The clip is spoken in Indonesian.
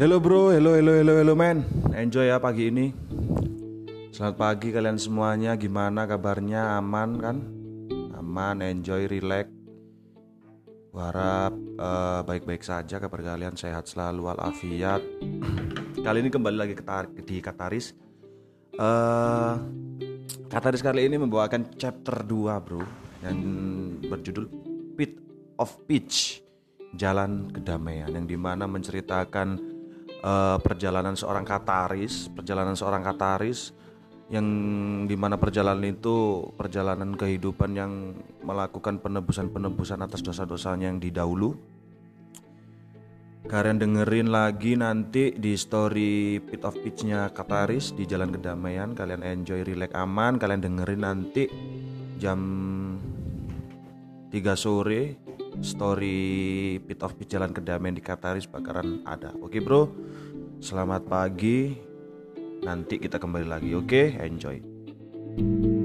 Hello bro, hello hello hello hello man. Enjoy ya pagi ini. Selamat pagi kalian semuanya. Gimana kabarnya? Aman kan? Aman, enjoy, relax. Harap eh, baik-baik saja kabar kalian sehat selalu walafiat. Kali ini kembali lagi ke tar- di Kataris. eh Kataris kali ini membawakan chapter 2 bro yang berjudul Pit of Peach Jalan Kedamaian yang di mana menceritakan eh, perjalanan seorang Kataris perjalanan seorang Kataris yang di mana perjalanan itu perjalanan kehidupan yang melakukan penebusan-penebusan atas dosa-dosanya yang didahulu Kalian dengerin lagi nanti di story Pit of Peach-nya Kataris di Jalan Kedamaian. Kalian enjoy, relax, aman. Kalian dengerin nanti jam 3 sore story Pit of Jalan Kedamaian di Kataris bakaran ada. Oke bro, selamat pagi. Nanti kita kembali lagi. Oke, enjoy.